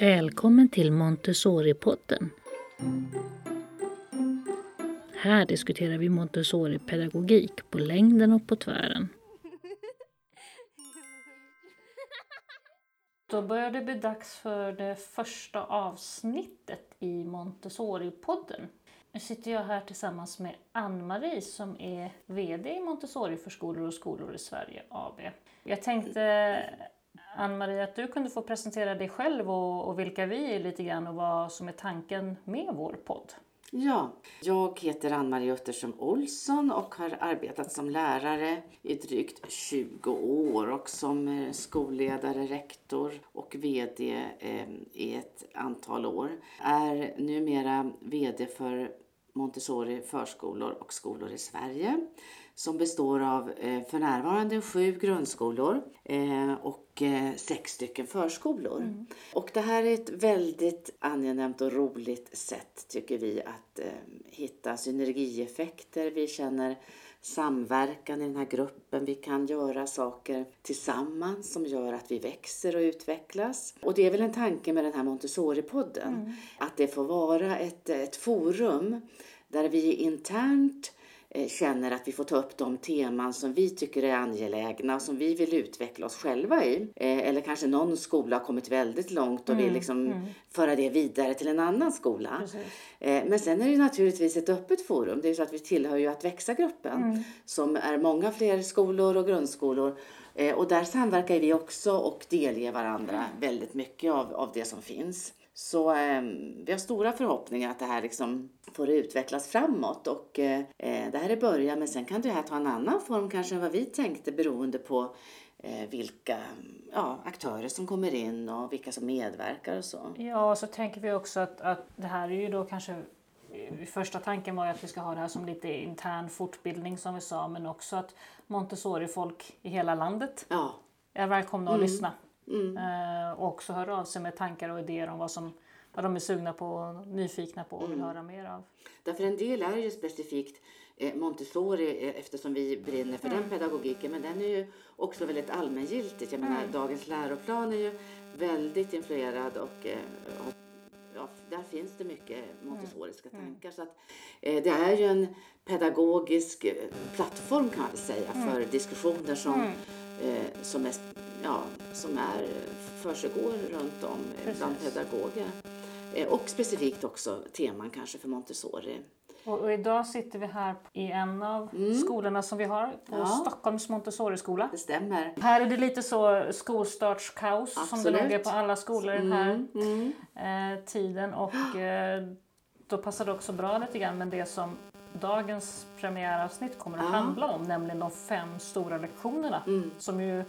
Välkommen till Montessori-podden. Här diskuterar vi Montessori-pedagogik på längden och på tvären. Då börjar det bli dags för det första avsnittet i Montessori-podden. Nu sitter jag här tillsammans med Ann-Marie som är VD i Montessori-förskolor och skolor i Sverige AB. Jag tänkte Ann-Marie att du kunde få presentera dig själv och, och vilka vi är lite grann och vad som är tanken med vår podd. Ja, jag heter Ann-Marie Utterström Olsson och har arbetat som lärare i drygt 20 år och som eh, skolledare, rektor och VD eh, i ett antal år. Är numera VD för Montessori förskolor och skolor i Sverige som består av eh, för närvarande sju grundskolor och sex stycken förskolor. Mm. Och det här är ett väldigt angenämt och roligt sätt tycker vi att eh, hitta synergieffekter. Vi känner samverkan i den här gruppen. Vi kan göra saker tillsammans som gör att vi växer och utvecklas. Och det är väl en tanke med den här Montessori-podden. Mm. Att det får vara ett, ett forum där vi internt Eh, känner att vi får ta upp de teman som vi tycker är angelägna och som vi vill utveckla oss själva i. Eh, eller kanske någon skola har kommit väldigt långt och mm, vill liksom mm. föra det vidare till en annan skola. Precis. Eh, men sen är det naturligtvis ett öppet forum. Det är så att vi tillhör ju att växa-gruppen mm. som är många fler skolor och grundskolor. Och där samverkar vi också och delger varandra väldigt mycket av, av det som finns. Så eh, vi har stora förhoppningar att det här liksom får utvecklas framåt och eh, det här är början men sen kan det här ta en annan form kanske än vad vi tänkte beroende på eh, vilka ja, aktörer som kommer in och vilka som medverkar och så. Ja, och så tänker vi också att, att det här är ju då kanske Första tanken var att vi ska ha det här som lite intern fortbildning som vi sa men också att Montessori-folk i hela landet ja. är välkomna att mm. lyssna Mm. Eh, och också höra av sig med tankar och idéer om vad, som, vad de är sugna på och nyfikna på och vill mm. höra mer av. Därför en del är ju specifikt eh, Montessori eh, eftersom vi brinner för mm. den pedagogiken men den är ju också väldigt allmängiltigt. Jag menar mm. dagens läroplan är ju väldigt influerad och, och ja, där finns det mycket montessoriska mm. tankar. Så att, eh, det är ju en pedagogisk plattform kan man säga mm. för diskussioner som, mm. Eh, som är ja, som är, försiggår runt om Precis. bland pedagoger. Eh, och specifikt också teman kanske för Montessori. Och, och, idag sitter vi här i en av mm. skolorna som vi har på ja. Stockholms Montessori-skola. Det stämmer. Här är det lite så skolstartskaos Absolut. som det nog är på alla skolor den här mm. Mm. Eh, tiden. Och eh, då passar det också bra lite grann med det som dagens premiäravsnitt kommer att handla om, nämligen de fem stora lektionerna mm. som ju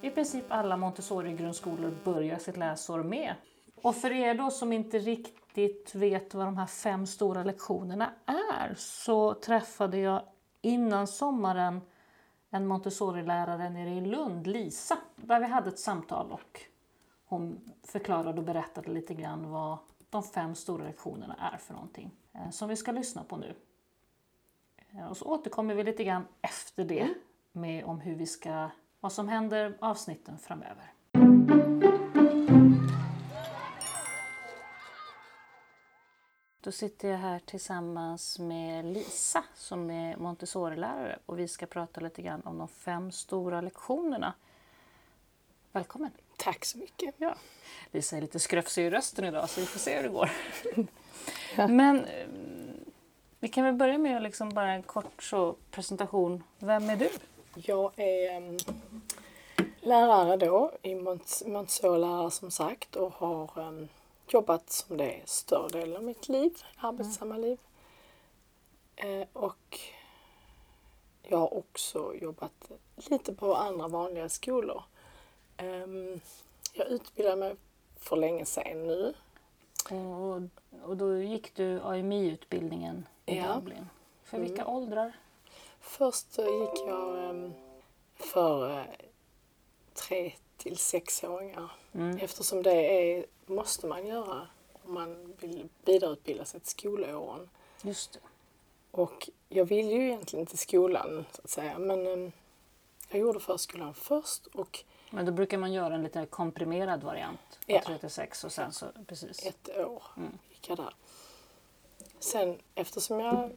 i princip alla Montessori-grundskolor börjar sitt läsår med. Och för er då som inte riktigt vet vad de här fem stora lektionerna är så träffade jag innan sommaren en Montessori-lärare nere i Lund, Lisa, där vi hade ett samtal och hon förklarade och berättade lite grann vad de fem stora lektionerna är för någonting eh, som vi ska lyssna på nu. Eh, och så återkommer vi lite grann efter det mm. med om hur vi ska vad som händer avsnitten framöver. Då sitter jag här tillsammans med Lisa som är Montessori-lärare och vi ska prata lite grann om de fem stora lektionerna. Välkommen! Tack så mycket! Ja. Lisa är lite skröfsig i rösten idag så vi får se hur det går. Men vi kan väl börja med liksom bara en kort så presentation. Vem är du? Jag är um, lärare då, i Montessori-lärare som sagt och har um, jobbat som det större delen av mitt liv, arbetsamma mm. liv. Uh, och jag har också jobbat lite på andra vanliga skolor. Um, jag utbildade mig för länge sedan nu. Och, och då gick du AMI-utbildningen i ja. Dublin. För vilka mm. åldrar? Först gick jag ehm, för eh, tre till sexåringar mm. eftersom det är, måste man göra om man vill vidareutbilda sig till skolåren. Just det. Och jag vill ju egentligen till skolan så att säga men ehm, Jag gjorde förskolan först och Men då brukar man göra en lite komprimerad variant Ja. 36 och sen så precis. ett år gick jag där. Sen eftersom jag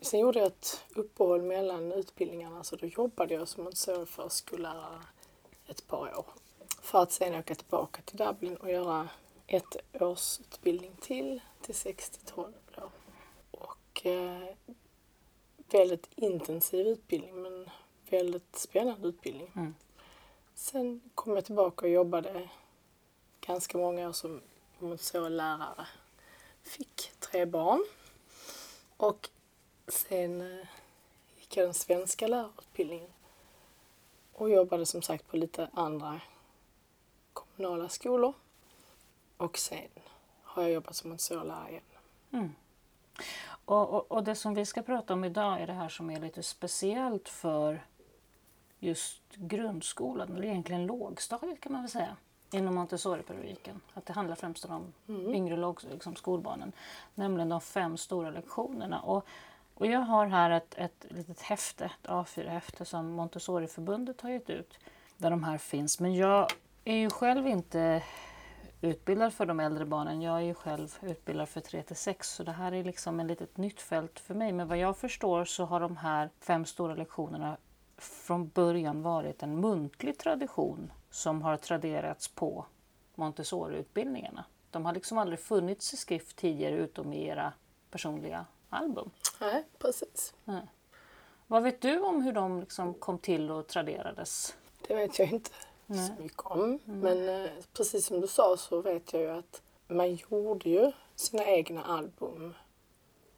Sen gjorde jag ett uppehåll mellan utbildningarna så då jobbade jag som Montessori-förskollärare ett par år. För att sen åka tillbaka till Dublin och göra ett års utbildning till, till 6 till 12 då. Och eh, väldigt intensiv utbildning men väldigt spännande utbildning. Mm. Sen kom jag tillbaka och jobbade ganska många år som Montessori-lärare. Fick tre barn. Och sen eh, gick jag den svenska lärarutbildningen. Och jobbade som sagt på lite andra kommunala skolor. Och sen har jag jobbat som Montessori-lärare igen. Mm. Och, och, och det som vi ska prata om idag är det här som är lite speciellt för just grundskolan, eller egentligen lågstadiet kan man väl säga, inom Montessori-pedagogiken. Att det handlar främst om de yngre låg, liksom skolbarnen, nämligen de fem stora lektionerna. Och, och jag har här ett, ett litet häfte, ett A4-häfte som Montessori-förbundet har gett ut, där de här finns. Men jag är ju själv inte utbildad för de äldre barnen. Jag är ju själv utbildad för 3 till 6 så det här är liksom ett litet nytt fält för mig. Men vad jag förstår så har de här fem stora lektionerna från början varit en muntlig tradition som har traderats på Montessori-utbildningarna. De har liksom aldrig funnits i skrift tidigare utom i era personliga album. Nej, precis. Vad vet du om hur de liksom kom till och traderades? Det vet jag inte så mycket om. Men eh, precis som du sa så vet jag ju att man gjorde ju sina egna album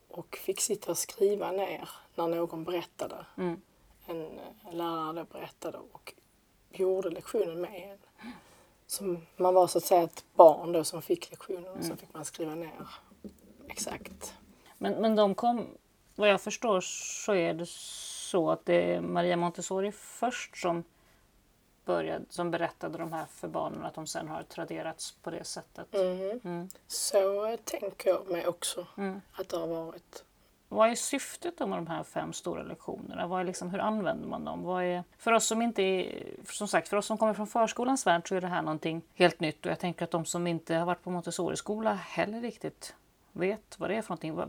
och fick sitta och skriva ner när någon berättade. Mm. En eh, lärare berättade och gjorde lektionen med en. Så man var så att säga ett barn då som fick lektionen och så fick man skriva ner exakt. Men, men de kom, vad jag förstår så är det så att det är Maria Montessori först som började, som berättade de här för barnen att de sen har traderats på det sättet. Mm. Så eh, tänker jag mig också att det har varit. Vad är syftet med de här fem stora lektionerna? Vad är liksom, hur använder man dem? Vad är, för oss som inte är, som sagt, för oss som kommer från förskolans värld så är det här någonting helt nytt och jag tänker att de som inte har varit på Montessori-skola heller riktigt vet vad det är för någonting. Vad,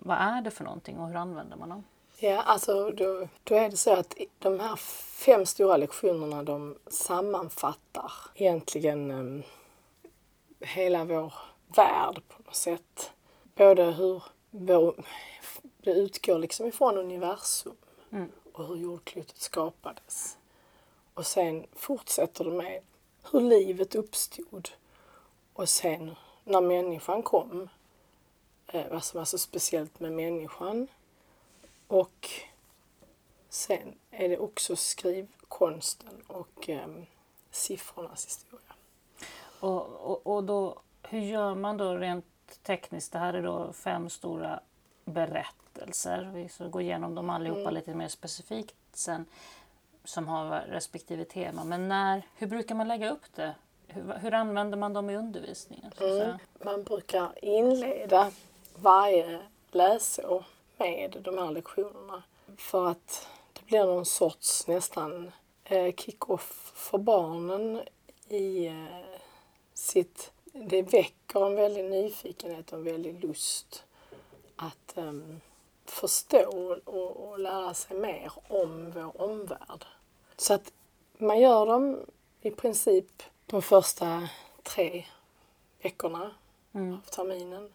vad, är- det för någonting och hur använder man dem? Ja, alltså då, då är det så att de här fem stora lektionerna de sammanfattar egentligen um, hela vår värld på något sätt. Både hur vår, det utgår liksom ifrån universum och hur jordklotet skapades. Och sen fortsätter det med hur livet uppstod och sen när människan kom, eh, vad som är så speciellt med människan och sen är det också skrivkonsten och um, siffrornas historia. Och, och, och då, hur gör man då rent tekniskt? Det här är då fem stora berättelser. Vi ska gå igenom dem allihopa lite mer specifikt sen som har respektive tema. Men när, hur brukar man lägga upp det? Hur, hur använder man dem i undervisningen? Säga? Man brukar inleda varje läsår med de här lektionerna för att det blir någon sorts nästan eh, kick-off för barnen i eh, sitt... Det väcker en väldig nyfikenhet och en väldig lust att em, förstå och, och lära sig mer om vår omvärld. Så att man gör dem i princip de första tre veckorna av terminen.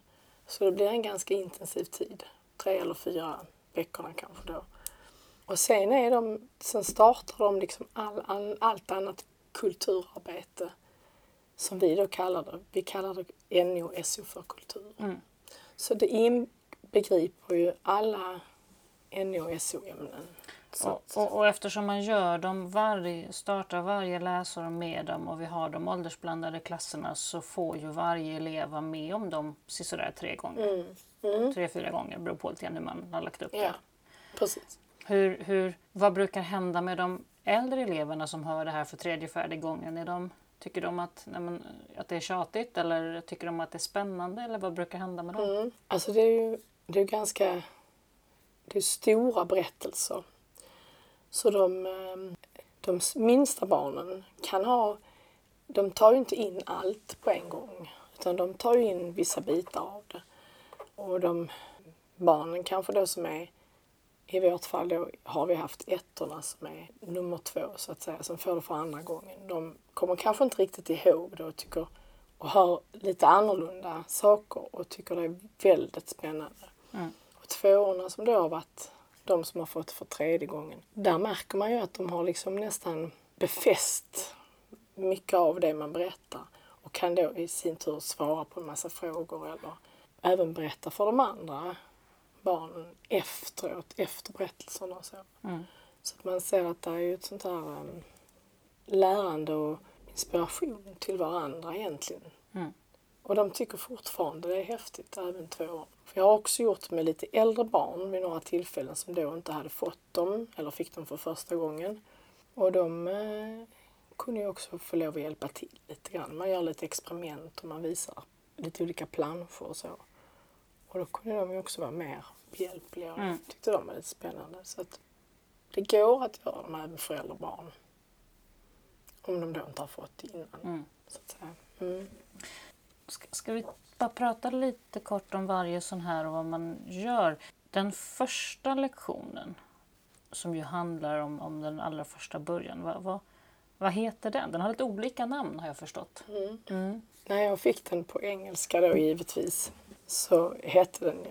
Så det blir en ganska intensiv tid. Tre eller fyra veckorna kanske då. Och sen, är de, sen startar de liksom all, all, allt annat kulturarbete som vi då kallar det. Vi kallar det NO-SO för kultur. Så det inbegriper ju alla NO-SO-ämnen. Och, och, och eftersom man gör dem varje, startar varje läsår med dem och vi har de åldersblandade klasserna så får ju varje elev vara med om dem sådär tre gånger. Tre, fyra gånger, beror på lite grann hur man har lagt upp Ja, det. precis. Hur, hur, vad brukar hända med de äldre eleverna som hör det här för tredje, fjärde gången? Är de, tycker de att, nej men, att det är tjatigt eller tycker de att det är spännande eller vad brukar hända med dem? Mm. Alltså det är ju det är ganska det är stora berättelser. Så de, ehm, de minsta barnen kan ha, de tar ju inte in allt på en gång. Utan de tar ju in vissa bitar av det. Och de barnen kanske då som är, i vårt fall då har vi haft ettorna som är nummer två så att säga, som får det för andra gången. De kommer kanske inte riktigt ihåg det och tycker och hör lite annorlunda saker och tycker det är väldigt spännande. Mm. Och tvåorna som då har varit de som har fått för tredje gången. Där märker man ju att de har liksom nästan befäst mycket av det man berättar och kan då i sin tur svara på en massa frågor eller även berätta för de andra barnen efteråt, efter berättelserna och så. Mm. Så att man ser att det är ju ett sånt här um, lärande och inspiration till varandra egentligen. Mm. Och de tycker fortfarande det är häftigt, även två år. För jag har också gjort med lite äldre barn vid några tillfällen som då inte hade fått dem eller fick dem för första gången. Och de eh, kunde ju också få lov att hjälpa till lite grann. Man gör lite experiment och man visar lite olika planscher och så. Och då kunde de ju också vara mer behjälpliga och mm. tyckte de var lite spännande. Så att det går att göra dem även för äldre barn. Om de då inte har fått det innan. Mm. Så att säga. Mm. Ska, ska vi bara prata lite kort om varje sån här och vad man gör? Den första lektionen som ju handlar om, om den allra första början. Vad, vad, vad heter den? Den har lite olika namn har jag förstått. Mm. Mm. När jag fick den på engelska då givetvis så hette den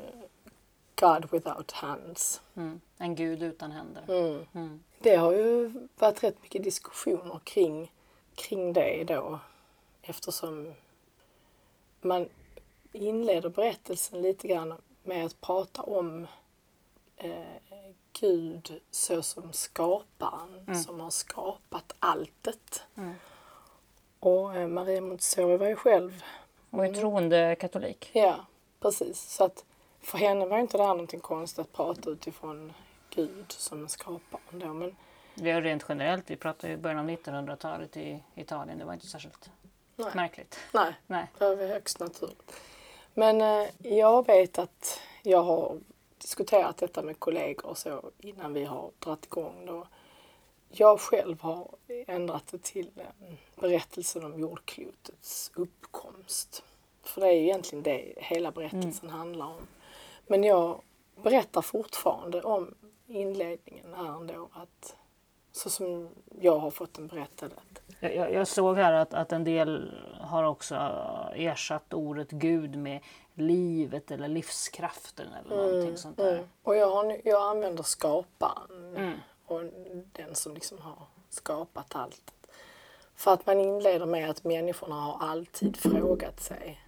God without hands. Mm. En gud utan händer. Mm. Mm. Det har ju varit rätt mycket diskussioner kring, kring det då eftersom man inleder berättelsen lite grann med att prata om eh, Gud såsom skaparen mm. som har skapat alltet. Mm. Och eh, Maria Montessori var ju själv... Och är troende katolik. Ja, precis. Så att för henne var inte det här någonting konstigt att prata utifrån Gud som skaparen då. Men... Det är rent generellt, vi pratar ju början av 1900-talet i Italien, det var inte särskilt Nej. märkligt. Nej, Nej. det var högst naturligt. Men eh, jag vet att jag har diskuterat detta med kollegor och så innan vi har dragit igång. Då. Jag själv har ändrat det till eh, berättelsen om jordklotets uppkomst. För det är egentligen det hela berättelsen mm. handlar om. Men jag berättar fortfarande om inledningen här ändå. Att, så som jag har fått den berättad. Jag, jag, såg här att, att en del har också ersatt ordet Gud med livet eller livskraften eller mm, någonting sånt där. Mm. Och jag, har, jag använder skaparen mm. och den som liksom har skapat allt. För att man inleder med att människorna har alltid frågat sig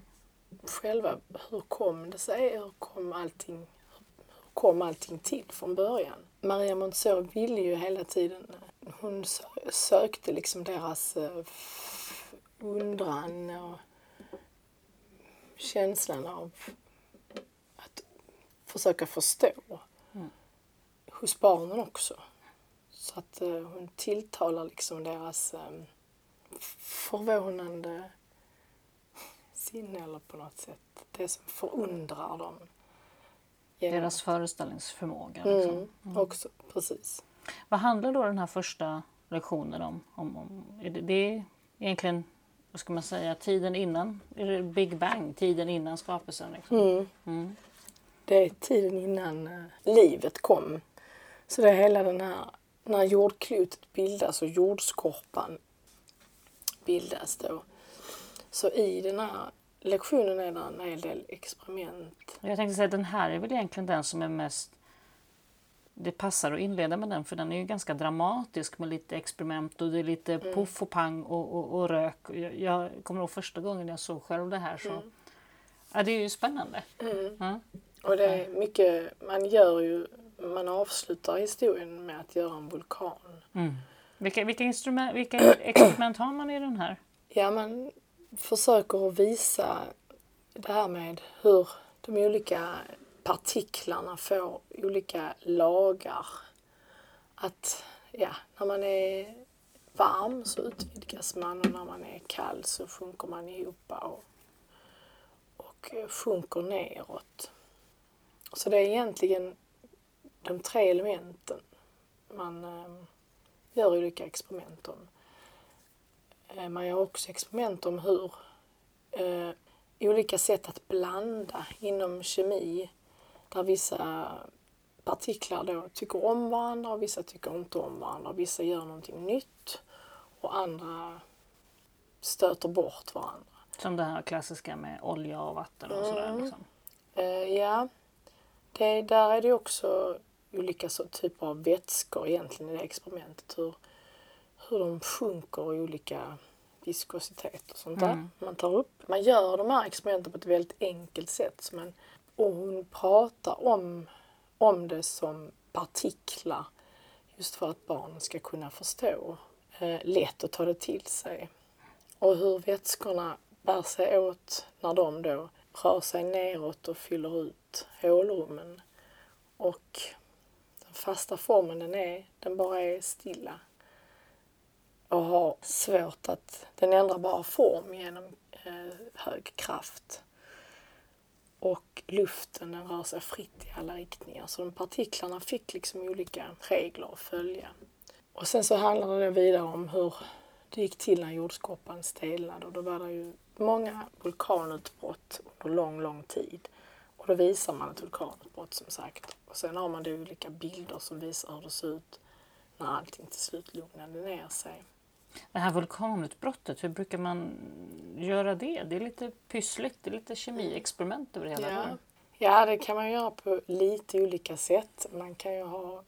själva hur kom det sig? Hur kom allting, hur kom allting till från början? Maria Montessori ville ju hela tiden, hon sökte liksom deras eh, undran och känslan av att försöka förstå mm. hos barnen också. Så att uh, hon tilltalar liksom deras um, förvånande sinne eller på något sätt. Det som förundrar dem. Genom... Deras föreställningsförmåga. Mm, liksom. Mm. Också, precis. Vad handlar då den här första lektionen om? om, om är det, det är egentligen vad ska man säga, tiden innan är det Big Bang, tiden innan skapelsen. Liksom. Mm. Mm. Det är tiden innan uh, livet kom. Så det är hela den här, när jordklotet bildas och jordskorpan bildas då. Så i den här lektionen är det en hel del experiment. Jag tänkte säga den här är väl egentligen den som är mest det passar att inleda med den för den är ju ganska dramatisk med lite experiment och det är lite mm. puff och pang och, och, och rök. Jag, jag kommer ihåg första gången jag såg själv det här så mm. ja, det är ju spännande. Mm. Ja. Och det är mycket, man gör ju, man avslutar historien med att göra en vulkan. Mm. Vilka, vilka, instrument, vilka experiment har man i den här? Ja, man försöker att visa det här med hur de olika partiklarna får olika lagar. Att ja, när man är varm så utvidgas man och när man är kall så sjunker man ihop och, och sjunker neråt. Så det är egentligen de tre elementen man eh, gör olika experiment om. Eh, man gör också experiment om hur eh, olika sätt att blanda inom kemi där vissa partiklar då tycker om varandra och vissa tycker inte om varandra. Vissa gör någonting nytt och andra stöter bort varandra. Som det här klassiska med olja och vatten och sådär. Mm. Liksom. Eh, ja, det, där är det också olika så, typer av vätskor egentligen i det experimentet. Hur, hur de sjunker i olika viskositet och sånt där. Mm. Man tar upp. Man gör de här experimenten på ett väldigt enkelt sätt. Så man, och hon pratar om, om det som partiklar just för att barnen ska kunna förstå. Eh, lätt att ta det till sig. Och hur vätskorna bär sig åt när de då rör sig neråt och fyller ut hålrummen. Och den fasta formen den är, den bara är stilla. Och har svårt att, den ändrar bara form genom eh, hög kraft. Och luften den rör sig fritt i alla riktningar. Så de partiklarna fick liksom olika regler att följa. Och sen så handlar det vidare om hur det gick till när jordskorpan stelnade och då var det ju många vulkanutbrott under lång, lång tid. Och då visar man ett vulkanutbrott som sagt. Och sen har man då olika bilder som visar hur det ser ut när allting till slut lugnade ner sig. Det här vulkanutbrottet, hur brukar man göra det? Det är lite pyssligt, det är lite kemiexperiment över hela Ja. ja, det kan man göra på lite olika sätt. Man kan ju ha...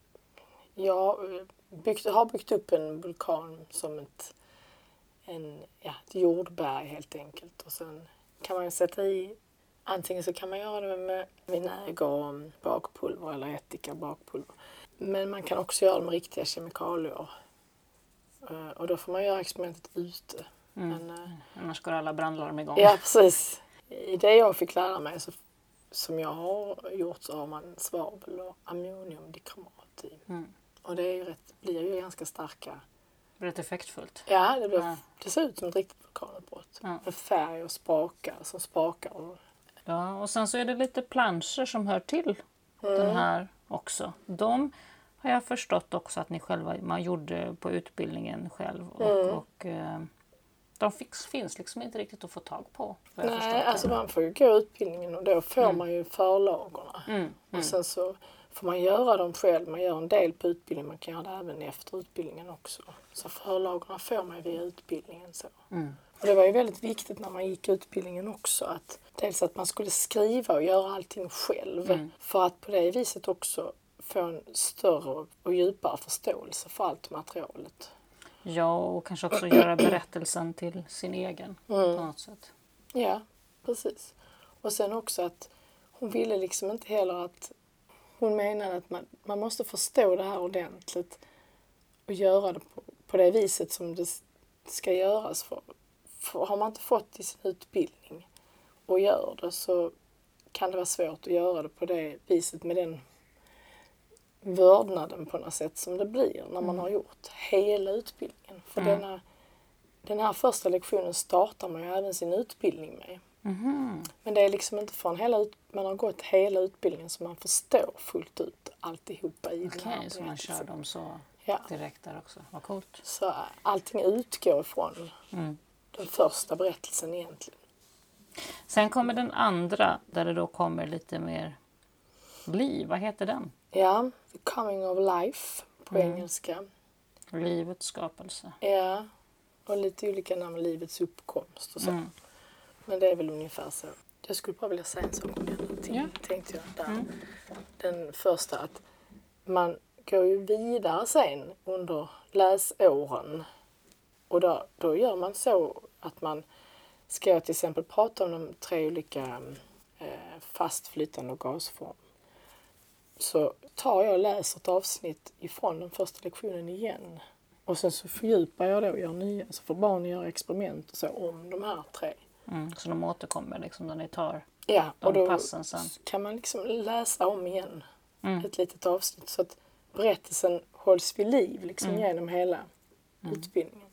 Jag byggt, har byggt upp en vulkan som ett, en, ja, ett jordberg helt enkelt. Och sen kan man sätta i Antingen så kan man göra det med vinäger och bakpulver eller ättika bakpulver. Men man kan också göra det med riktiga kemikalier. Eh, Och då får man göra experimentet ute. Mm. Men, eh, Annars går alla brandlarm igång. Ja, precis. I det jag fick lära mig, så, som jag har gjort, så har man svavel och ammoniumdikromat i. Mm. Och det ju rätt, blir ju ganska starka. Rätt effektfullt. Ja, det, blir, Ja. det ser ut som ett riktigt vulkanutbrott. Ja. Med färg och spakar som spakar. Och, Ja, och sen så är det lite planscher som hör till Mm. den här också. De har jag förstått också att ni själva man gjorde på utbildningen själv. Och, Mm. och, eh, de fix, finns liksom inte riktigt att få tag på. nej, alltså man får ju gå utbildningen och då får man ju förlagorna. Mm, mm. Och sen så får man göra dem själv. Man gör en del på utbildningen, man kan göra det även efter utbildningen också. Så förlagorna får man via utbildningen. Så. Mm. Och det var ju väldigt viktigt när man gick utbildningen också att dels att man skulle skriva och göra allting själv Mm. för att på det viset också få en större och djupare förståelse för allt materialet. Ja, och kanske också göra berättelsen till sin egen på Mm. något sätt. Ja, precis. Och sen också att hon ville liksom inte heller att hon menade att man, man måste förstå det här ordentligt och göra det på, på det viset som det ska göras. För, för har man inte fått i sin utbildning och gör det så kan det vara svårt att göra det på det viset med den vördnaden på något sätt som det blir när man har gjort hela utbildningen. För Mm. denna, den här första lektionen startar man ju även sin utbildning med. Mhm. Men det är liksom inte förrän hela ut, man har gått hela utbildningen som man förstår fullt ut alltihopa i Okej, den här så man kör dem så Ja, direkt där också. Vad coolt. så allting utgår ifrån Mm. den första berättelsen egentligen. Sen kommer den andra där det då kommer lite mer liv. Vad heter den? Ja, The Coming of Life på Mm. engelska. Livets skapelse. Ja, och lite olika namn, Livets uppkomst och så. Mm. Men det är väl ungefär så. Jag skulle bara vilja säga en sak om den Ja. tänkte jag. Där. Mm. Den första att man går ju vidare sen under läsåren. Och då, då gör man så att man ska till exempel prata om de tre olika eh, fastflytande och gasform. Så tar jag och läser ett avsnitt ifrån den första lektionen igen. Och sen så fördjupar jag då och gör nya. Så får barnen göra experiment och så om de här tre. Mm. Så de återkommer liksom när ni tar Ja, och de då passen sen. kan man liksom läsa om igen Mm. ett litet avsnitt så att berättelsen hålls vid liv liksom Mm. genom hela utbildningen.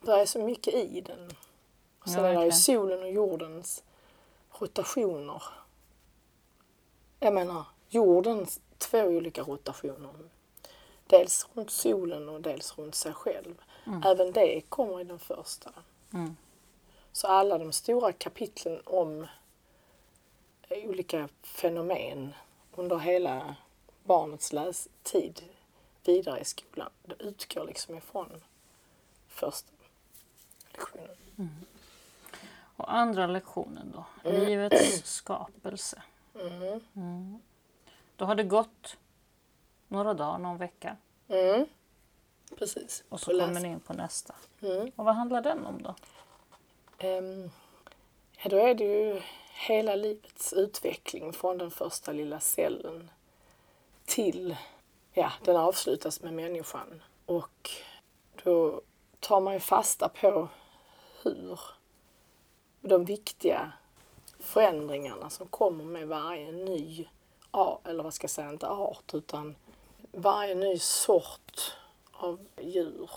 Det är så mycket i den. Och sen Ja, är det ju solen och jordens rotationer. Jag menar, jordens två olika rotationer. dels runt solen och dels runt sig själv. Mm. Även det kommer i den första. Mm. Så alla de stora kapitlen om olika fenomen under hela barnets lästid vidare i skolan, det utgår liksom ifrån första lektionen. Mm. Och andra lektionen då, mm. livets skapelse. Mm. Då har det gått några dagar, någon vecka. Mm. Precis. Och så kommer ni in på nästa. Mm. Och vad handlar den om då? Um, ja, då är det ju hela livets utveckling från den första lilla cellen till, ja, den avslutas med människan. Och då tar man ju fasta på hur de viktiga förändringarna som kommer med varje ny art, eller vad ska jag säga, inte art, utan varje ny sort av djur.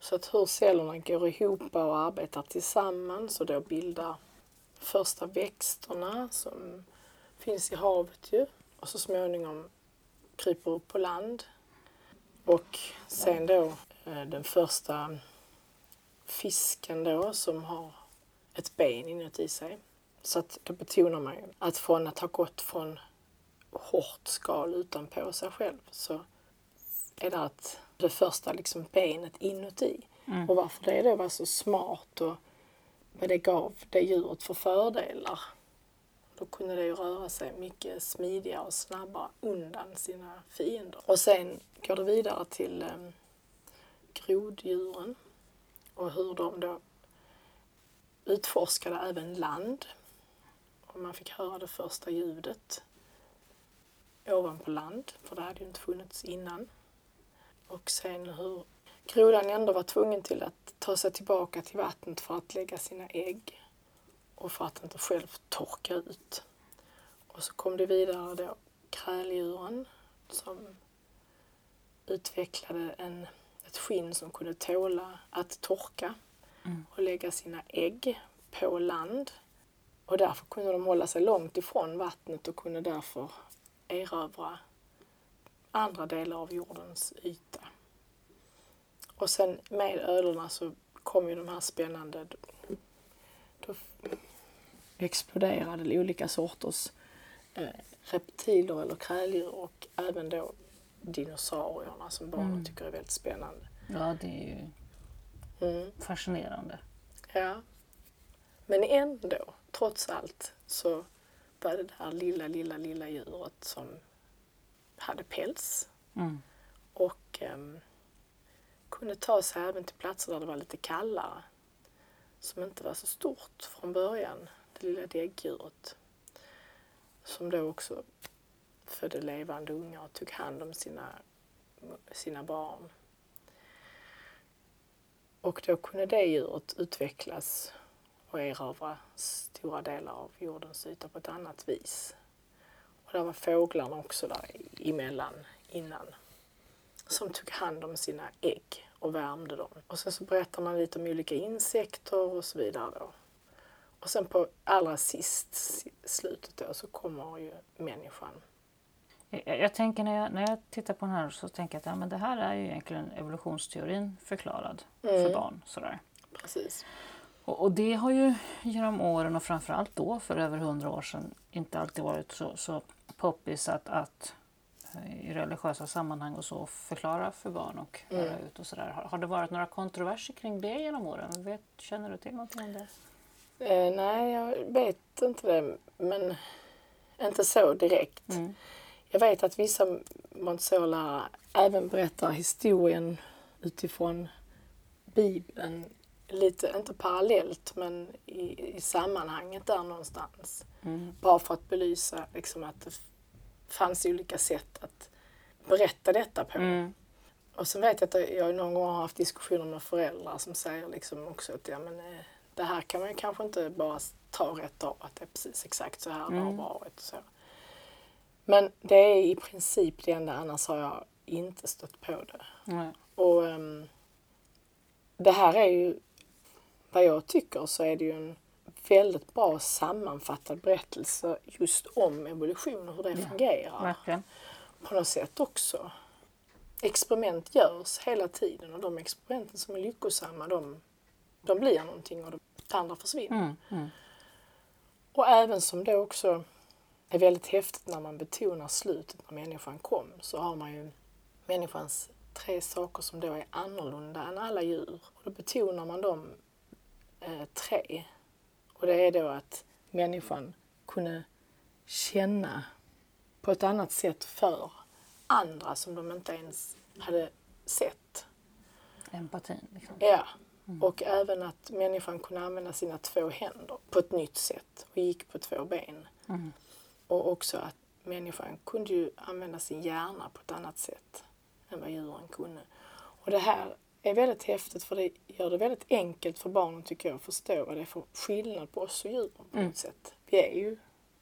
Så att hur cellerna går ihop och arbetar tillsammans och då bildar första växterna som finns i havet ju och så småningom kryper upp på land. Och sen då eh, den första fisken då som har ett ben inuti sig. Så att då betonar man ju att från att ha gått från hårt skal utanpå sig själv så är det att det första liksom benet inuti. Mm. Och varför det då var så smart och vad det gav det djuret för fördelar. Då kunde det ju röra sig mycket smidigare och snabbare undan sina fiender. Och sen går det vidare till um, groddjuren och hur de då utforskade även land. Och man fick höra det första ljudet ovanpå land, för det hade ju inte funnits innan. Och sen hur grodan ändå var tvungen till att ta sig tillbaka till vattnet för att lägga sina ägg och för att inte själv torka ut. Och så kom det vidare då kräldjuren som utvecklade en, ett skinn som kunde tåla att torka mm. och lägga sina ägg på land. Och därför kunde de hålla sig långt ifrån vattnet och kunde därför erövra andra delar av jordens yta. Och sen med ödlorna så kom ju de här spännande... Då exploderade olika sorters eh, reptiler eller kräldjur och även då dinosaurierna som barnen mm. tycker är väldigt spännande. Ja, det är ju mm. fascinerande. Ja. Men ändå, trots allt, så var det där lilla, lilla, lilla djuret som hade päls. Mm. Och um, kunde ta sig även till platser där det var lite kallare. Som inte var så stort från början, det lilla däggdjuret. Som då också födde levande ungar och tog hand om sina, sina barn. Och då kunde det djuret utvecklas och erövra stora delar av jordens yta på ett annat vis. Och där var fåglarna också där emellan innan som tog hand om sina ägg och värmde dem. Och sen så berättar man lite om olika insekter och så vidare. Då. Och sen på allra sist, slutet då, så kommer ju människan. Jag, jag tänker när jag, när jag tittar på den här så tänker jag att ja, men det här är ju egentligen evolutionsteorin förklarad mm. för barn. Sådär. Precis. Och, och, det har ju genom åren och framförallt då för över hundra år sedan inte alltid varit så, så poppis att, att i religiösa sammanhang och så förklara för barn och lära mm. ut och sådär. Har, har, det varit några kontroverser kring det genom åren? Vet, känner du till någonting om det? Eh, nej, jag vet inte det, men inte så direkt. Mm. Jag vet att vissa Montessori-lärare även berättar historien utifrån Bibeln lite, inte parallellt, men i, i sammanhanget där någonstans. Mm. Bara för att belysa liksom, att det fanns olika sätt att berätta detta på. Mm. Och sen vet jag att jag någon gång har haft diskussioner med föräldrar som säger liksom också att ja, men, eh, det här kan man ju kanske inte bara ta rätt av att det är precis exakt så här mm. det har mm. varit. Så. Men det är i princip det enda, annars har jag inte stött på det. Mm. Och um, Det här är ju, vad jag tycker så är det ju en väldigt bra sammanfattad berättelse just om evolution och hur det ja, fungerar. Verkligen. på något sätt också. Experiment görs hela tiden och de experimenten som är lyckosamma de, de blir någonting och det andra försvinner. Mm, mm. Och även som det också är väldigt häftigt när man betonar slutet när människan kom så har man ju människans tre saker som då är annorlunda än alla djur. Och då betonar man de eh, tre. Och det är då att människan kunde känna på ett annat sätt för andra som de inte ens hade sett. Empatin. Liksom. Ja. Och även att människan kunde använda sina två händer på ett nytt sätt och gick på två ben. Mm. Och också att människan kunde ju använda sin hjärna på ett annat sätt än vad djuren kunde. Och det här är väldigt häftigt för det gör det väldigt enkelt för barnen tycker jag att förstå vad det är för skillnad på oss och djuren på Mm. något sätt. Vi är ju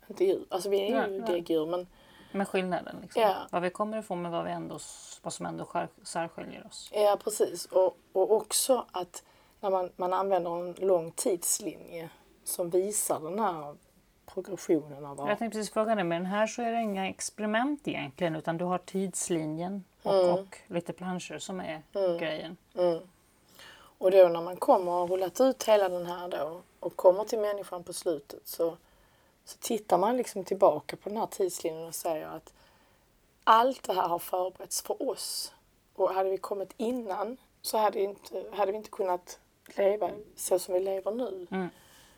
inte djur, alltså vi är ju däggdjur men Med skillnaden. Liksom. Ja. Vad vi kommer ifrån men vad, vi ändå, vad som ändå skär, särskiljer oss. Ja, precis. Och, och också att när man, man använder en lång tidslinje som visar den här progressionen av Jag tänkte precis fråga dig, men här så är det inga experiment egentligen utan du har tidslinjen och, och lite planscher som är grejen. Mm. Och då när man kommer och har rullat ut hela den här då och kommer till människan på slutet så, så tittar man liksom tillbaka på den här tidslinjen och säger att allt det här har förberetts för oss. Och hade vi kommit innan så hade, inte, hade vi inte kunnat leva så som vi lever nu. Mm.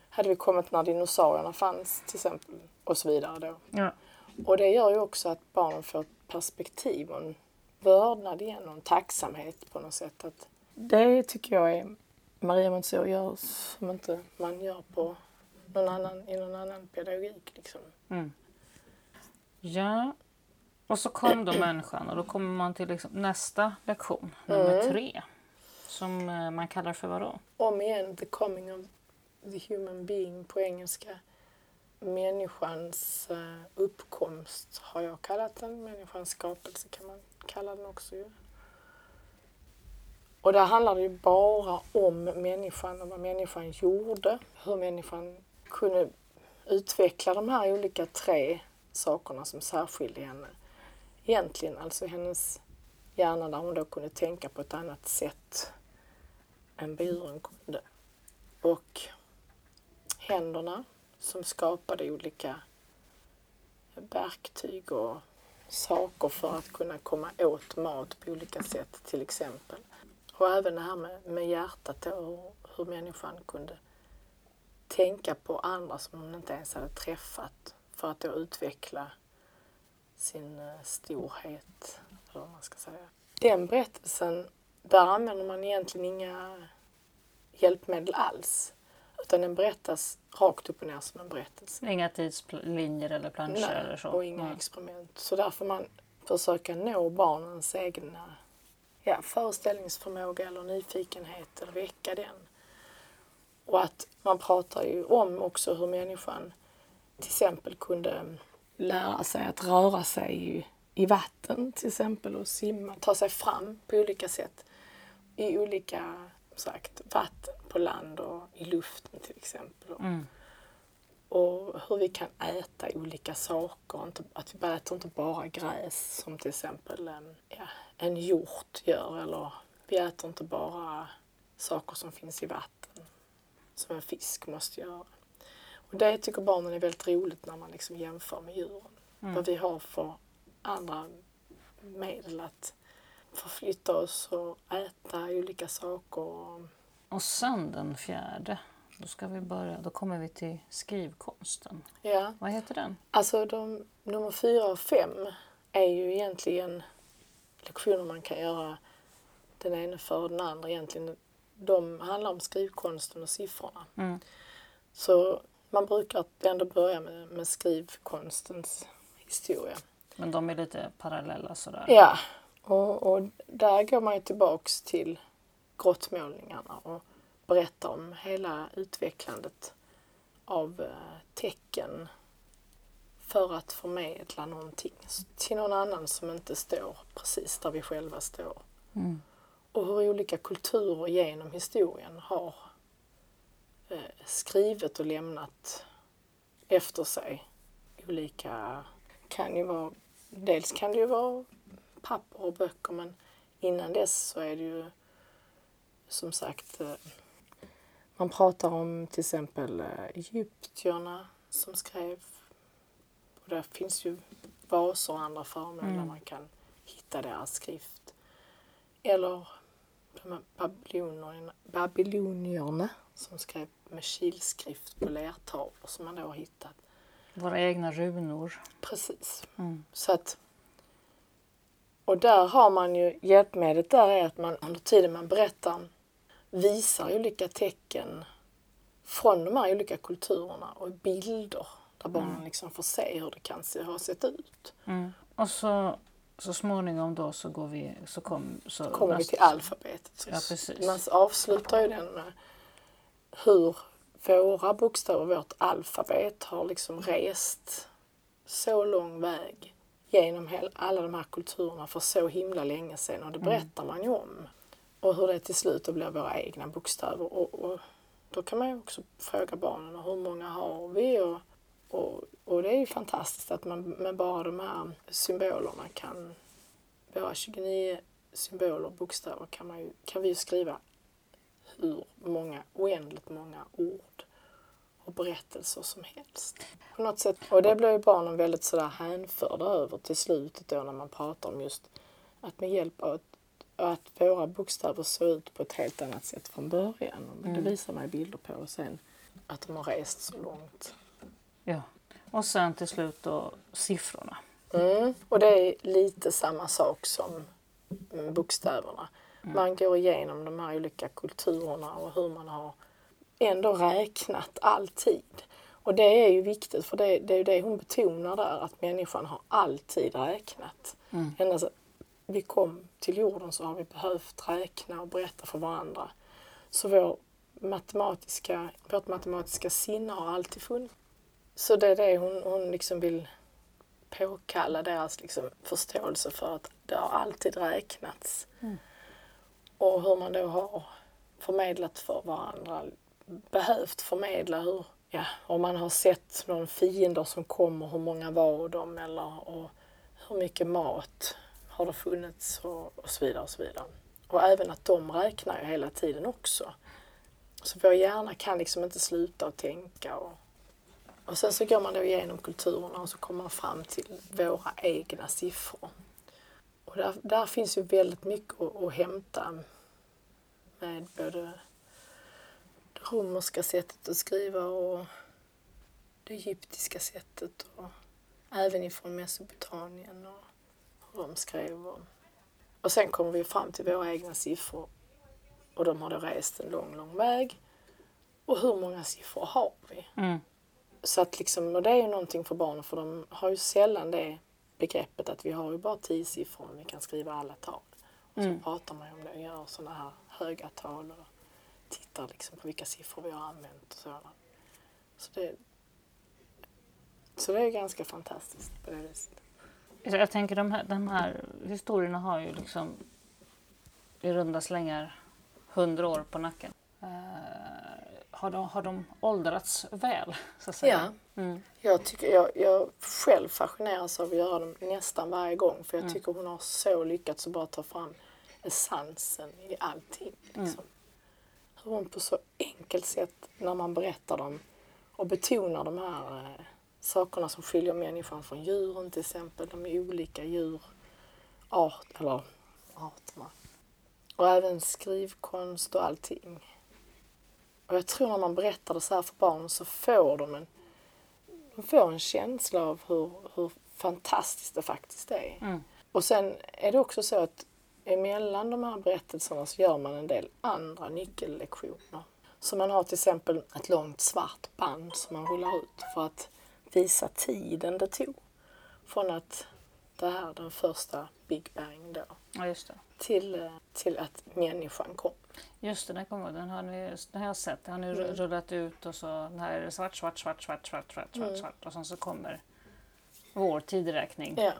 Hade vi kommit när dinosaurierna fanns till exempel och så vidare då. Ja. Och det gör ju också att barnen får ett perspektiv och en vördnad igen och en tacksamhet på något sätt. Att det tycker jag är Maria Montessori gör som inte man gör på någon annan, i någon annan pedagogik. Liksom. Mm. ja. Och så kom då människan och då kommer man till liksom nästa lektion, nummer tre. Som eh, man kallar för vad då? Om igen, the coming of the human being på engelska. Människans eh, uppkomst har jag kallat den. Människans skapelse kan man kallar den också ju. Och där handlar det ju bara om människan och vad människan gjorde. Hur människan kunde utveckla de här olika tre sakerna som särskilde henne. Egentligen alltså hennes hjärna där hon då kunde tänka på ett annat sätt än buren kunde. Och händerna som skapade olika verktyg och saker för att kunna komma åt mat på olika sätt till exempel. Och även det här med, med hjärtat då, och hur människan kunde tänka på andra som hon inte ens hade träffat för att då utveckla sin eh, storhet, eller vad man ska säga. Den berättelsen, där använder man egentligen inga hjälpmedel alls. Utan den berättas rakt upp och ner som en berättelse. Inga tidslinjer eller planscher eller så? och inga Nej. experiment. Så där får man försöka nå barnens egna ja, föreställningsförmåga eller nyfikenhet eller väcka den. Och att man pratar ju om också hur människan till exempel kunde lära sig att röra sig i, i vatten till exempel och simma, ta sig fram på olika sätt i olika sagt, vatten på land och i luften till exempel. Mm. Och hur vi kan äta olika saker. Inte, att vi äter inte bara gräs som till exempel en, ja, en hjort gör. Eller vi äter inte bara saker som finns i vatten som en fisk måste göra. Och det tycker barnen är väldigt roligt när man liksom jämför med djuren. Vad vi har för andra medel att förflytta oss och äta olika saker. Och sen den fjärde, då ska vi börja, då kommer vi till skrivkonsten. Ja. Vad heter den? Alltså de, nummer fyra och fem är ju egentligen lektioner man kan göra den ena för den andra egentligen. De handlar om skrivkonsten och siffrorna. Mm. Så man brukar ändå börja med, med skrivkonstens historia. Men de är lite parallella sådär. Ja, och, och där går man ju tillbaks till grottmålningarna och berättar om hela utvecklandet av eh, tecken för att förmedla någonting till någon annan som inte står precis där vi själva står. Mm. Och hur olika kulturer genom historien har eh, skrivit och lämnat efter sig olika, kan ju vara dels kan det ju vara papper och böcker men innan dess så är det ju som sagt eh, man pratar om till exempel eh, egyptierna som skrev och där finns ju vaser och andra föremål mm. där man kan hitta deras skrift. Eller de här babylonierna, babylonierna som skrev med kilskrift på lertavlor som man då har hittat. Våra egna runor. Precis. Mm. Så att, och där har man ju, hjälpmedlet där är att man under tiden man berättar visar olika tecken från de här olika kulturerna och bilder där barnen mm. liksom får se hur det kan se, ha sett ut. Mm. Och så, så småningom då så går vi, så kom, så kommer vi till alfabetet. Så ja, precis. Man avslutar ju den med hur våra bokstäver, vårt alfabet har liksom rest så lång väg genom alla de här kulturerna för så himla länge sedan och det mm. berättar man ju om. Och hur det till slut blir våra egna bokstäver. Och, och, då kan man ju också fråga barnen hur många har vi? Och, och, och det är ju fantastiskt att man med bara de här symbolerna kan, våra 29 symboler och bokstäver kan, man ju, kan vi ju skriva hur många, oändligt många ord och berättelser som helst. På något sätt. Och det blir ju barnen väldigt sådär hänförda över till slutet då när man pratar om just att med hjälp av att våra bokstäver såg ut på ett helt annat sätt från början. Mm. Det visar man bilder på och sen att de har rest så långt. Ja, och sen till slut då siffrorna. Mm. Och det är lite samma sak som bokstäverna. Mm. Man går igenom de här olika kulturerna och hur man har ändå räknat alltid. Och det är ju viktigt för det, det är ju det hon betonar där att människan har alltid räknat. Mm. Ända sedan vi kom till jorden så har vi behövt räkna och berätta för varandra. Så vår matematiska, vårt matematiska sinne har alltid funnits. Så det är det hon, hon liksom vill påkalla deras liksom förståelse för att det har alltid räknats. Mm. Och hur man då har förmedlat för varandra, behövt förmedla hur, ja, om man har sett någon fiender som kommer, hur många var de eller och hur mycket mat har det funnits och, och så vidare och så vidare. Och även att de räknar ju hela tiden också. Så vår hjärna kan liksom inte sluta att tänka. Och, och sen så går man då igenom kulturerna och så kommer man fram till våra egna siffror. Och där, där finns ju väldigt mycket att, att hämta med både romerska sättet att skriva och det egyptiska sättet och även ifrån Mesopotamien och hur de skrev. Och, och sen kommer vi fram till våra egna siffror och de har då rest en lång, lång väg. Och hur många siffror har vi? Mm. Så att liksom, och det är ju någonting för barnen för de har ju sällan det begreppet att vi har ju bara tio siffror och vi kan skriva alla tal. Och så mm. pratar man om det och gör sådana här höga tal och tittar liksom på vilka siffror vi har använt och sådant. Så det, så det är ganska fantastiskt på det viset. Jag tänker de här, de här historierna har ju liksom i runda slängar hundra år på nacken. Uh, har, de, har de åldrats väl? Så att säga? Ja. Mm. Jag, tycker, jag, jag själv fascineras av att göra dem nästan varje gång för jag mm. tycker hon har så lyckats att bara ta fram essensen i allting. Liksom. Mm. Hur hon på så enkelt sätt när man berättar dem och betonar de här eh, sakerna som skiljer människan från djuren till exempel. De är olika djur, art, eller arterna. Och även skrivkonst och allting. Och jag tror när man berättar det så här för barnen så får de en, de får en känsla av hur, hur fantastiskt det faktiskt är. Mm. Och sen är det också så att emellan de här berättelserna så gör man en del andra nyckellektioner. Så man har till exempel ett långt svart band som man rullar ut för att visa tiden det tog. Från att det här, den första Big Bang då. Ja. Till, eh, till att människan kom. Just det, den, kommer, den, har, ni, den har jag sett. Den har ni mm. rullat ut och så den här är det svart, svart, svart, svart, svart, svart, svart, mm. svart och sen så kommer vår tideräkning. Ja.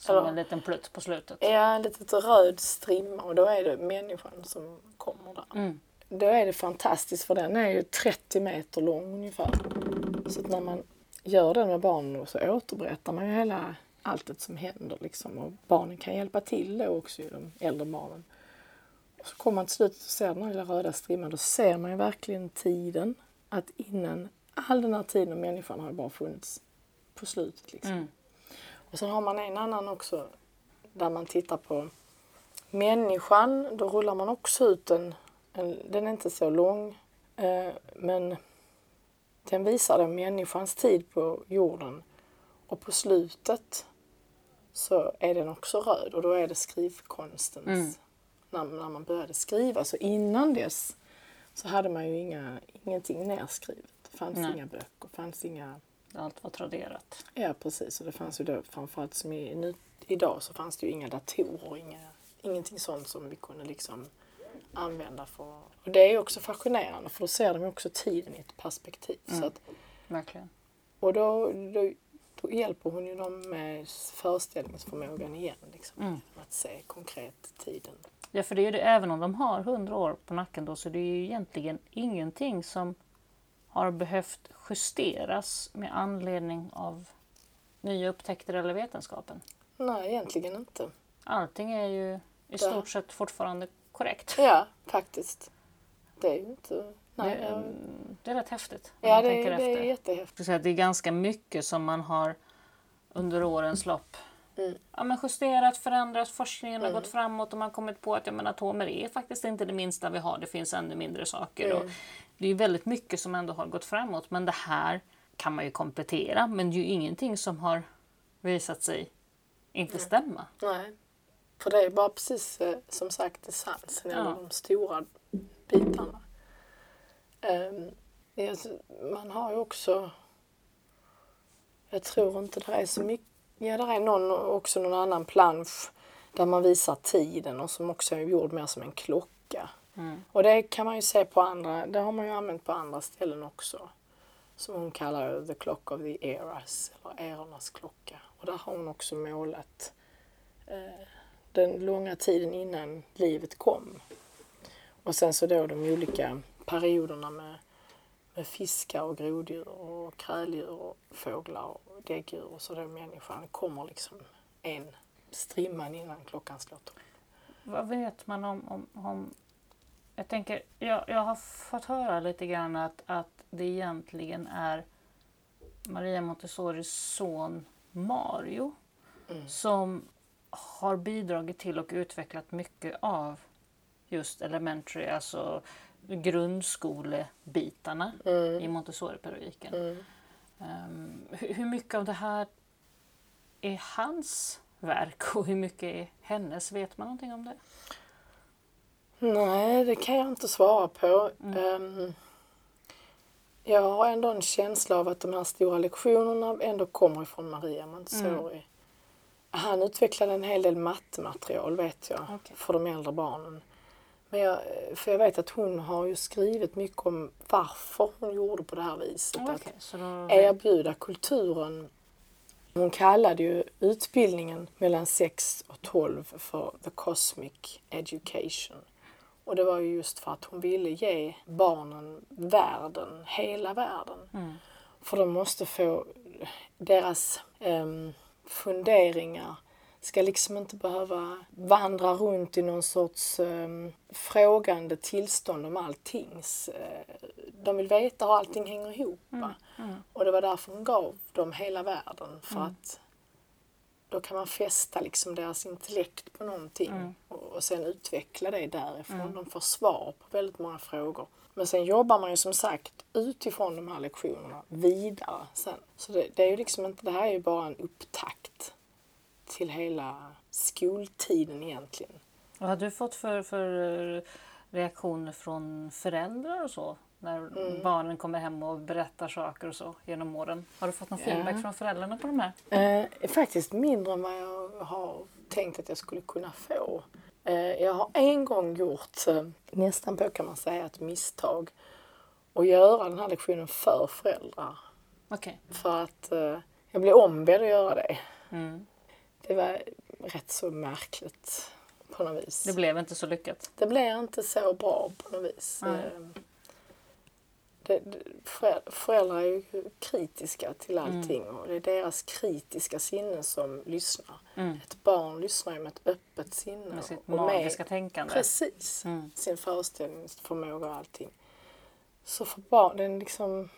Som Eller, en liten plutt på slutet. Ja, en liten röd strimma och då är det människan som kommer där. Mm. Då är det fantastiskt för den är ju 30 meter lång ungefär. Så att när man gör det med barnen så återberättar man ju hela allt som händer liksom. Och barnen kan hjälpa till då också, de äldre barnen. Och så kommer man till slutet och ser den här lilla röda strimman. Då ser man ju verkligen tiden. Att innan all den här tiden människan har bara funnits på slutet. Liksom. Mm. Och sen har man en annan också där man tittar på människan. Då rullar man också ut en, en den är inte så lång, eh, men den visar den människans tid på jorden. Och på slutet så är den också röd och då är det skrivkonstens, mm. när, när man började skriva. Så innan dess så hade man ju inga, ingenting nerskrivet. Det fanns Nej. inga böcker, fanns inga... Allt var traderat. Ja precis och det fanns ju då framförallt som i, nu, idag så fanns det ju inga datorer, inga, ingenting sånt som vi kunde liksom använda för... Och det är också fascinerande för då ser de också tiden i ett perspektiv. Mm. Så att, Verkligen. Och då, då, då, hjälper hon ju dem med föreställningsförmågan igen. Liksom, mm. Att se konkret tiden. Ja, för det är det, även om de har hundra år på nacken då så det är ju egentligen ingenting som har behövt justeras med anledning av nya upptäckter eller vetenskapen. Nej, egentligen inte. Allting är ju i stort sett fortfarande korrekt. Ja, faktiskt. Det är ju inte... Nej, det, det är rätt häftigt. Ja, det, det är jättehäftigt. Det är ganska mycket som man har under årens lopp mm. ja, men justerat, förändrat, forskningen mm. har gått framåt och man har kommit på att ja, men atomer är faktiskt inte det minsta vi har, det finns ännu mindre saker. Mm. Och det är väldigt mycket som ändå har gått framåt men det här kan man ju komplettera men det är ju ingenting som har visat sig inte stämma. Nej. För det är bara precis eh, som sagt essensen, ja. de stora bitarna. Um, man har ju också, jag tror inte det är så mycket, ja det är någon, också någon annan plansch där man visar tiden och som också är gjord mer som en klocka. Mm. Och det kan man ju se på andra, det har man ju använt på andra ställen också. Som hon kallar the clock of the eras, eller erornas klocka. Och där har hon också målat eh, den långa tiden innan livet kom. Och sen så då de olika perioderna med, med fiskar och groddjur och kräldjur och fåglar och däggdjur och så då människan kommer liksom en strimman innan klockan slår tolv. Vad vet man om, om, om jag tänker, jag, jag har fått höra lite grann att, att det egentligen är Maria Montessoris son Mario mm. som har bidragit till och utvecklat mycket av just elementary, alltså grundskolebitarna mm. i Montessori-pedagogiken. Mm. Um, hur mycket av det här är hans verk och hur mycket är hennes? Vet man någonting om det? Nej, det kan jag inte svara på. Mm. Um, jag har ändå en känsla av att de här stora lektionerna ändå kommer ifrån Maria Montessori. Mm. Han utvecklade en hel del mattematerial vet jag, okay. för de äldre barnen. Men jag, för jag vet att hon har ju skrivit mycket om varför hon gjorde på det här viset. Okay, att då... erbjuda kulturen. Hon kallade ju utbildningen mellan 6 och 12 för the cosmic education. Och det var ju just för att hon ville ge barnen världen, hela världen. Mm. För de måste få deras um, funderingar ska liksom inte behöva vandra runt i någon sorts um, frågande tillstånd om allting. Uh, de vill veta hur allting hänger ihop. Mm. Mm. Och det var därför hon gav dem hela världen. För mm. att då kan man fästa liksom deras intellekt på någonting mm. och, och sen utveckla det därifrån. Mm. De får svar på väldigt många frågor. Men sen jobbar man ju som sagt utifrån de här lektionerna vidare sen. Så det, det är ju liksom inte, det här är ju bara en upptakt till hela skoltiden egentligen. Vad har du fått för, för reaktioner från föräldrar och så? När mm. barnen kommer hem och berättar saker och så genom åren. Har du fått någon feedback ja. från föräldrarna på de här? Eh, faktiskt mindre än vad jag har tänkt att jag skulle kunna få. Eh, jag har en gång gjort, eh, nästan på kan man säga, ett misstag. Att göra den här lektionen för föräldrar. Okay. För att eh, jag blev ombedd att göra det. Mm. Det var rätt så märkligt på något vis. Det blev inte så lyckat? Det blev inte så bra på något vis. Mm. Det, föräldrar är ju kritiska till allting mm. och det är deras kritiska sinne som lyssnar. Mm. Ett barn lyssnar ju med ett öppet sinne. Med sitt magiska tänkande. Precis. Mm. Sin föreställningsförmåga och allting. Så för barn, det är liksom,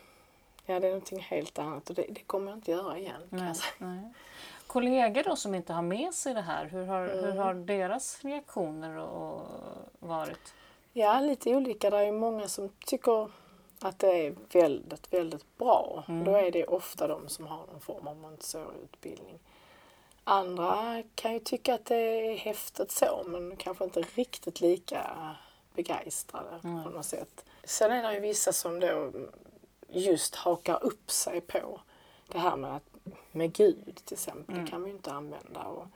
ja det är någonting helt annat och det, det kommer jag inte göra igen kan jag säga. Nej. Kollegor då som inte har med sig det här, hur har, hur mm. har deras reaktioner och, varit? Ja, lite olika. Det är många som tycker att det är väldigt, väldigt bra. Mm. Då är det ofta de som har någon form av Montessori-utbildning. Andra kan ju tycka att det är häftigt så men kanske inte riktigt lika begeistrade mm. på något sätt. Sen är det ju vissa som då just hakar upp sig på det här med, att, med Gud till exempel. Mm. Det kan vi ju inte använda. Och,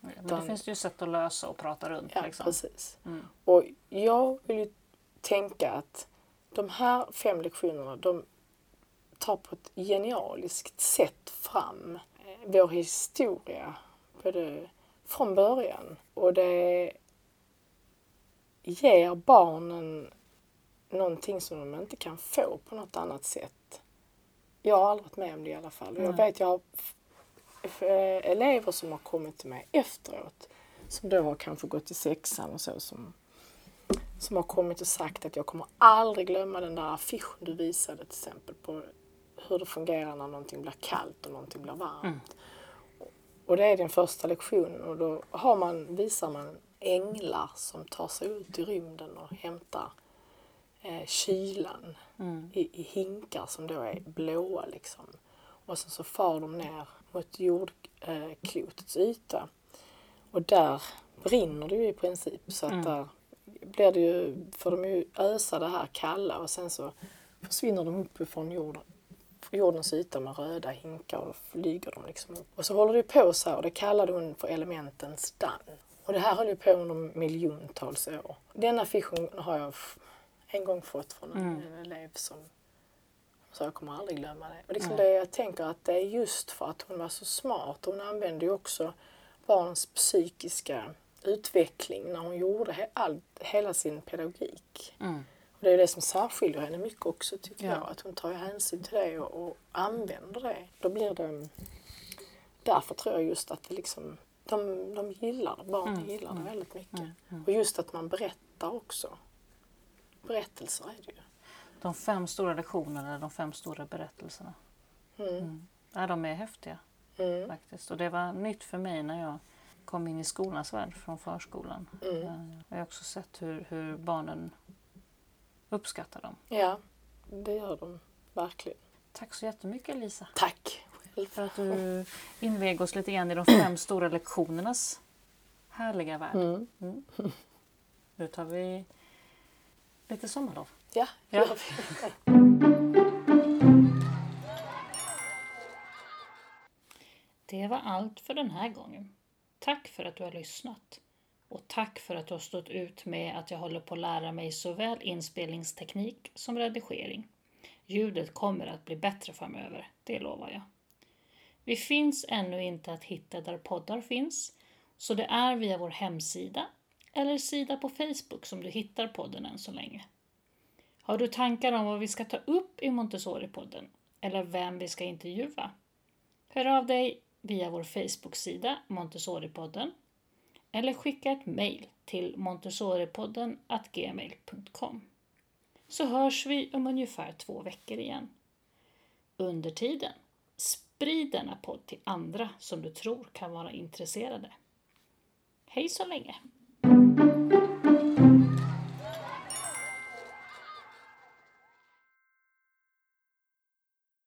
men det finns ju sätt att lösa och prata runt. Ja, liksom. precis. Mm. Och jag vill ju tänka att de här fem lektionerna de tar på ett genialiskt sätt fram vår historia både från början och det ger barnen någonting som de inte kan få på något annat sätt. Jag har aldrig varit med om det i alla fall. Och jag vet jag har elever som har kommit till mig efteråt som då har kanske gått i sexan och så som, som har kommit och sagt att jag kommer aldrig glömma den där affischen du visade till exempel på hur det fungerar när någonting blir kallt och någonting blir varmt. Mm. Och det är den första lektionen och då har man, visar man änglar som tar sig ut i rymden och hämtar eh, kylan mm. i, i, hinkar som då är blåa liksom. Och sen så far de ner mot jordklotets eh, yta. Och där brinner det ju i princip så att mm. där blir det ju, får de ju ösa det här kalla och sen så försvinner de uppifrån jorden, jordens yta med röda hinkar och flyger de liksom upp. Och så håller det på så här och det kallade hon för elementens dann. Och det här höll ju på under miljontals år. Denna affischen har jag en gång fått från en, mm. elev som sa jag kommer aldrig glömma det. Och liksom mm. det jag tänker att det är just för att hon var så smart. Hon använde ju också barns psykiska utveckling när hon gjorde all, hela sin pedagogik. Mm. Och det är det som särskiljer henne mycket också tycker ja. jag. Att hon tar hänsyn till det och, och använder det. Då blir det... Därför tror jag just att det liksom de, de gillar det, barnen mm. gillar det mm. väldigt mycket. Mm. mm. Och just att man berättar också. Berättelser är det ju. De fem stora lektionerna, de fem stora berättelserna. Mm. Mm. Ja, de är häftiga faktiskt. Och det var nytt för mig när jag kom in i skolans värld från förskolan. Mm. Eh, jag har också sett hur, hur barnen uppskattar dem. Ja, det gör de verkligen. Tack så jättemycket Lisa. Tack För att du invig oss lite grann i de fem stora lektionernas härliga värld. Mm. Mm. Nu tar vi lite sommarlov. Ja, ja. Det var allt för den här gången. Tack för att du har lyssnat. Och tack för att du har stått ut med att jag håller på att lära mig såväl inspelningsteknik som redigering. Ljudet kommer att bli bättre framöver, det lovar jag. Vi finns ännu inte att hitta där poddar finns, så det är via vår hemsida eller sida på Facebook som du hittar podden än så länge. Har du tankar om vad vi ska ta upp i Montessori-podden eller vem vi ska intervjua? Hör av dig via vår Facebook-sida Montessori-podden eller skicka ett mejl till montessoripodden gmail.com så hörs vi om ungefär två veckor igen. Under tiden, sprid denna podd till andra som du tror kan vara intresserade. Hej så länge!